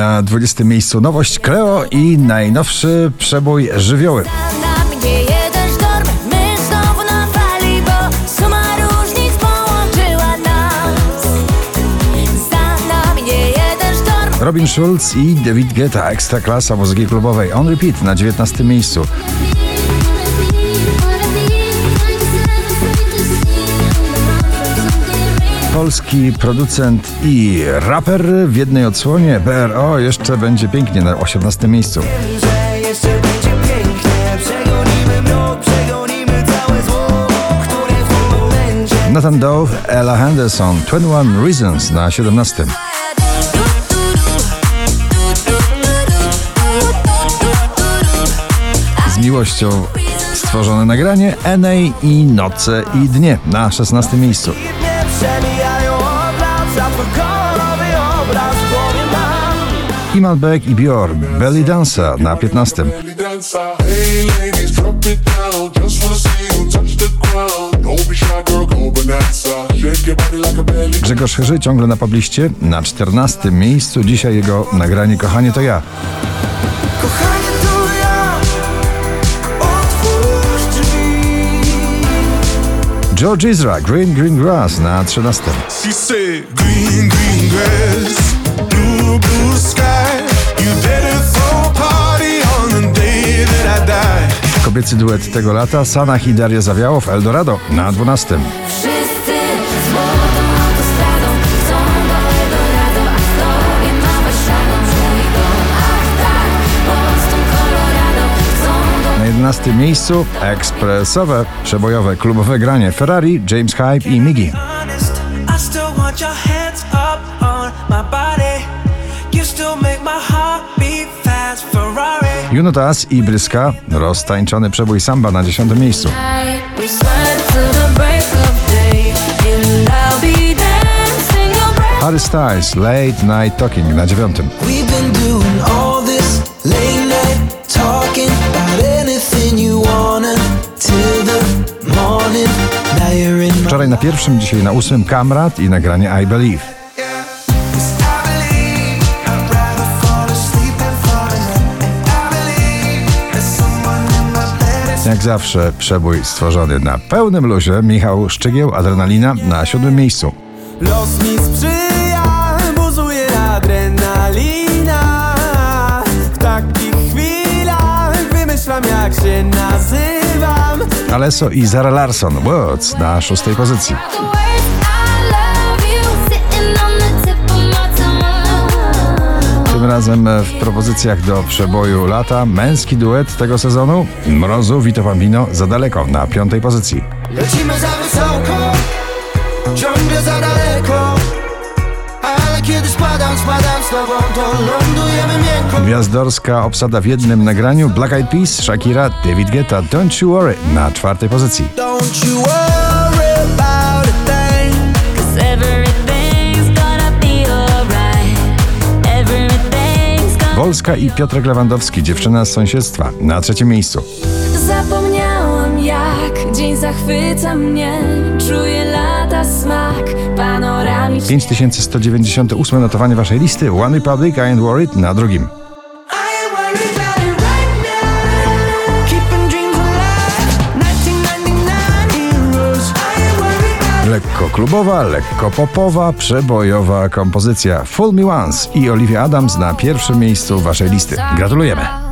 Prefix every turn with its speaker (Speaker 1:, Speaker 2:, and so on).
Speaker 1: Na 20 miejscu nowość Cleo i najnowszy przebój żywioły. Robin Schulz i David Guetta, ekstra klasa muzyki klubowej. On repeat na 19 miejscu. Polski producent i raper w jednej odsłonie. BRO jeszcze będzie pięknie na 18 miejscu. Nathan Dove, Ella Henderson, 21 Reasons na 17. Z miłością stworzone nagranie NA i Noce i Dnie na 16 miejscu. Iman Beck i Björn, Belly Dancer na 15.
Speaker 2: belly dancer. Hey ladies, drop it down. Just wanna see you touch the ground. Don't be shy, girl, go bonanza. Shake your body like a belly.
Speaker 1: Grzegorz Chyży ciągle na pobliście, na 14 miejscu. Dzisiaj jego nagranie Kochanie to ja.
Speaker 3: Kochanie
Speaker 1: George Ezra, Green Green Grass na 13.
Speaker 2: She said, Green, green grass, blue, blue sky.
Speaker 1: Kobiecy duet tego lata, Sanach i Daria Zawiałow, Eldorado na 12. 17 miejscu ekspresowe, przebojowe, klubowe granie Ferrari, James Hype i Miggy. Junotas i Bryska, roztańczony przebój samba na 10 miejscu. Harry Styles, Late Night Talking na 9. na pierwszym, dzisiaj na ósmym Kamrat i nagranie I Believe. Jak zawsze przebój stworzony na pełnym luzie. Michał Szczygieł, Adrenalina na siódmym miejscu.
Speaker 3: Los mi jak się nazywam
Speaker 1: Alesso i Zara Larsson, Words na szóstej pozycji. Tym razem w propozycjach do przeboju lata męski duet tego sezonu Mrozu, Vito Bambino za daleko na piątej pozycji.
Speaker 3: Lecimy za wysoko, ciągle za daleko Ale kiedy spadam, spadam z tobą, to lądujemy miękko
Speaker 1: Gwiazdorska obsada w jednym nagraniu Black Eyed Peas, Shakira, David Guetta, Don't You Worry na czwartej pozycji.
Speaker 3: Don't you worry about a thing
Speaker 4: 'Cause everything's gonna be alright. Everything's gonna
Speaker 1: Wolska i Piotrek Lewandowski, dziewczyna z sąsiedztwa na trzecim miejscu.
Speaker 4: Zapomniałam jak dzień zachwyca mnie Czuję lata smak
Speaker 1: 5198 notowanie waszej listy One Republic, I Ain't Worried na drugim.
Speaker 3: I ain't worried about it right now Keeping dreams alive 1999 heroes I ain't worried about it
Speaker 1: Lekko klubowa, lekko popowa, przebojowa kompozycja Fool Me Once i Olivia Adams na pierwszym miejscu waszej listy. Gratulujemy!